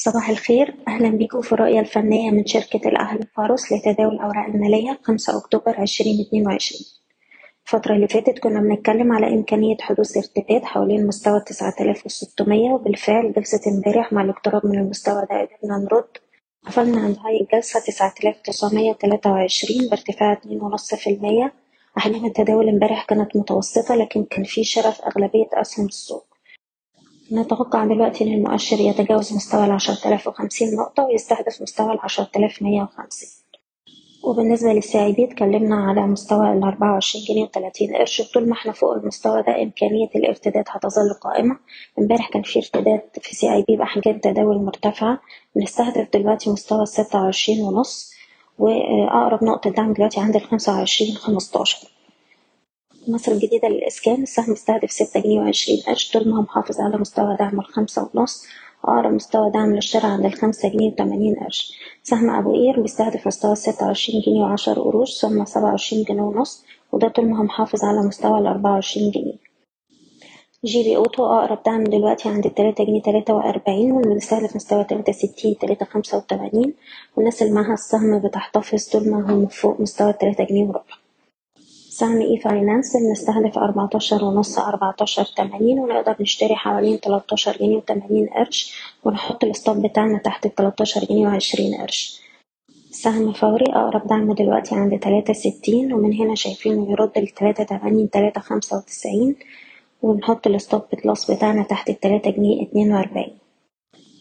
صباح الخير. أهلا بكم في الرؤية الفنية من شركة الأهل فاروس لتداول الأوراق المالية 5 أكتوبر 2022 الفترة اللي فاتت كنا بنتكلم على إمكانية حدوث ارتداد حوالين مستوى 9600 وبالفعل جلسة امبارح مع الاقتراب من المستوى ده قدرنا نرد. قفلنا عند هاي الجلسة 9923 بارتفاع 2.5% أحجام التداول امبارح كانت متوسطة لكن كان في شراء في أغلبية أسهم السوق. نتوقع دلوقتي إن المؤشر يتجاوز مستوى آلاف وخمسين نقطة ويستهدف مستوى مية وخمسين. وبالنسبة لل CIB اتكلمنا على مستوى الأربعة وعشرين جنيه وتلاتين قرش. طول ما إحنا فوق المستوى ده إمكانية الارتداد هتظل قائمة. إمبارح كان في ارتداد في CIB بأحجام تداول مرتفعة. بنستهدف دلوقتي مستوى الستة وعشرين ونص وأقرب نقطة دعم دلوقتي عند الخمسة وعشرين خمستاشر. مصر الجديدة للإسكان السهم استهدف ستة جنيه وعشرين قرش طول ما هو محافظ على مستوى دعم الخمسة ونص أقرب مستوى دعم للشراء عند الخمسة جنيه وتمانين قرش سهم أبو قير بيستهدف مستوى ستة وعشرين جنيه وعشر قروش ثم سبعة وعشرين جنيه ونص وده طول ما هو محافظ على مستوى الأربعة وعشرين جنيه. جيري أوتو أقرب دعم دلوقتي عند التلاتة جنيه تلاتة وأربعين وبنستهدف مستوى تلاتة ستين تلاتة خمسة وتمانين والناس اللي معاها السهم بتحتفظ طول ما هم فوق مستوى التلاتة جنيه وربع. سهم e-finance بنستهدف أربعتاشر ونص أربعتاشر تمانين ونقدر نشتري حوالين تلاتاشر جنيه وتمانين قرش ونحط ال stop بتاعنا تحت التلاتاشر جنيه وعشرين قرش. سهم فوري أقرب دعم دلوقتي عند تلاتة ستين ومن هنا شايفينه يرد تلاتة خمسة وتسعين ونحط ال stop loss بتاعنا تحت التلاتة جنيه اتنين وأربعين.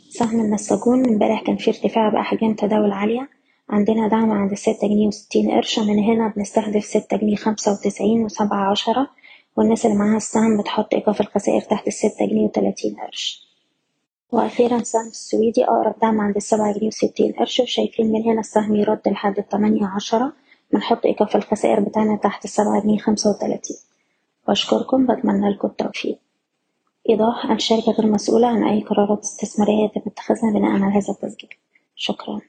سهم النساجون امبارح كان فيه ارتفاع بأحجام تداول عالية عندنا دعم عند ستة جنيه وستين قرش ومن هنا بنستهدف ستة جنيه خمسة وتسعين وسبعة عشرة والناس اللي معاها السهم بتحط إيقاف الخسائر تحت الستة جنيه وتلاتين قرش. وأخيرا السهم السويدي أقرب دعم عند السبعة جنيه وستين قرش وشايفين من هنا السهم يرد لحد التمانية عشرة بنحط إيقاف الخسائر بتاعنا تحت السبعة جنيه خمسة وتلاتين. بشكركم بتمنى لكم التوفيق. إيضاح الشركة غير مسؤولة عن أي قرارات استثمارية يتم اتخاذها بناء على هذا التسجيل. شكرا.